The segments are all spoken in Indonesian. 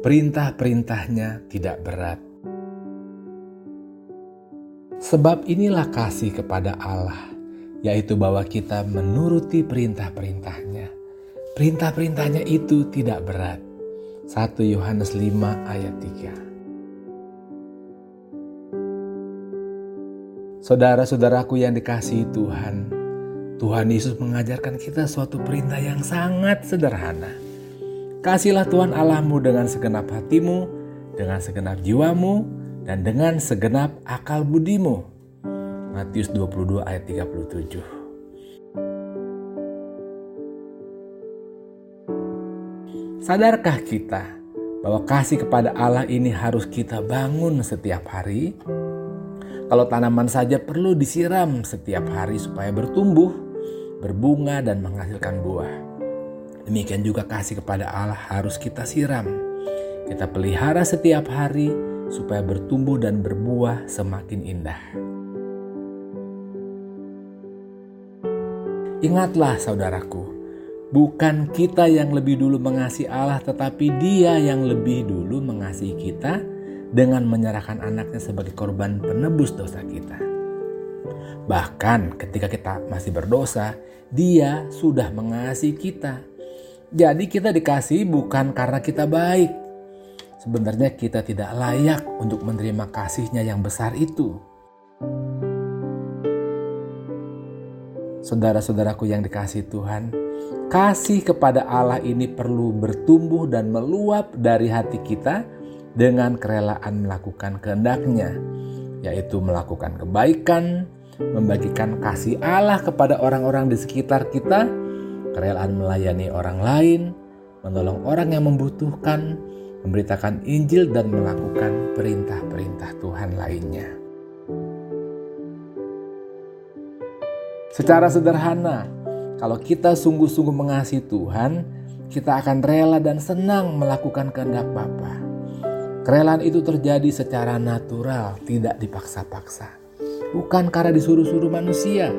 Perintah-perintahnya tidak berat. Sebab inilah kasih kepada Allah, yaitu bahwa kita menuruti perintah-perintahnya. Perintah-perintahnya itu tidak berat. 1 Yohanes 5 ayat 3 Saudara-saudaraku yang dikasihi Tuhan, Tuhan Yesus mengajarkan kita suatu perintah yang sangat sederhana Kasihlah Tuhan Allahmu dengan segenap hatimu, dengan segenap jiwamu, dan dengan segenap akal budimu. Matius 22 ayat 37. Sadarkah kita bahwa kasih kepada Allah ini harus kita bangun setiap hari? Kalau tanaman saja perlu disiram setiap hari supaya bertumbuh, berbunga, dan menghasilkan buah. Demikian juga kasih kepada Allah harus kita siram. Kita pelihara setiap hari supaya bertumbuh dan berbuah semakin indah. Ingatlah saudaraku, bukan kita yang lebih dulu mengasihi Allah tetapi dia yang lebih dulu mengasihi kita dengan menyerahkan anaknya sebagai korban penebus dosa kita. Bahkan ketika kita masih berdosa, dia sudah mengasihi kita jadi kita dikasih bukan karena kita baik. Sebenarnya kita tidak layak untuk menerima kasihnya yang besar itu. Saudara-saudaraku yang dikasih Tuhan, kasih kepada Allah ini perlu bertumbuh dan meluap dari hati kita dengan kerelaan melakukan kehendaknya, yaitu melakukan kebaikan, membagikan kasih Allah kepada orang-orang di sekitar kita, kerelaan melayani orang lain, menolong orang yang membutuhkan, memberitakan Injil dan melakukan perintah-perintah Tuhan lainnya. Secara sederhana, kalau kita sungguh-sungguh mengasihi Tuhan, kita akan rela dan senang melakukan kehendak Bapa. Kerelaan itu terjadi secara natural, tidak dipaksa-paksa. Bukan karena disuruh-suruh manusia,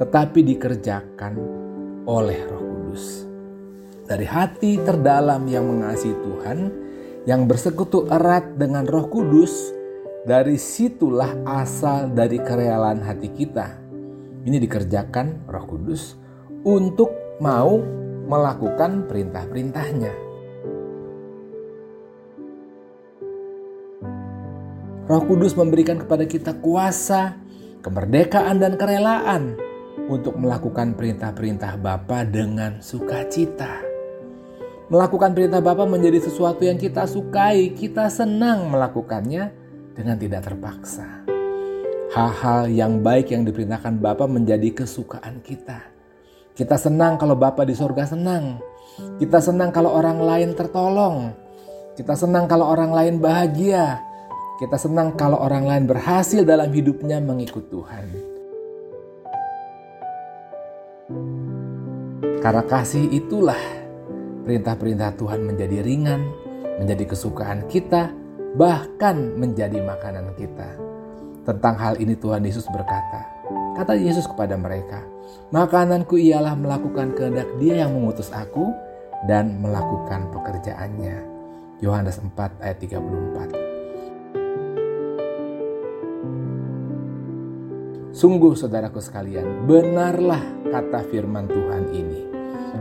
tetapi dikerjakan oleh Roh Kudus. Dari hati terdalam yang mengasihi Tuhan, yang bersekutu erat dengan Roh Kudus, dari situlah asal dari kerelaan hati kita. Ini dikerjakan Roh Kudus untuk mau melakukan perintah-perintahnya. Roh Kudus memberikan kepada kita kuasa, kemerdekaan, dan kerelaan untuk melakukan perintah-perintah Bapa dengan sukacita. Melakukan perintah Bapa menjadi sesuatu yang kita sukai, kita senang melakukannya dengan tidak terpaksa. Hal-hal yang baik yang diperintahkan Bapa menjadi kesukaan kita. Kita senang kalau Bapa di sorga senang. Kita senang kalau orang lain tertolong. Kita senang kalau orang lain bahagia. Kita senang kalau orang lain berhasil dalam hidupnya mengikut Tuhan. Karena kasih itulah perintah-perintah Tuhan menjadi ringan, menjadi kesukaan kita, bahkan menjadi makanan kita. Tentang hal ini Tuhan Yesus berkata, kata Yesus kepada mereka, Makananku ialah melakukan kehendak dia yang mengutus aku dan melakukan pekerjaannya. Yohanes 4 ayat 34 Sungguh saudaraku sekalian, benarlah kata firman Tuhan ini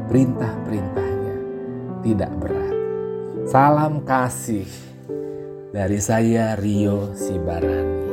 perintah-perintahnya tidak berat. Salam kasih dari saya Rio Sibaran.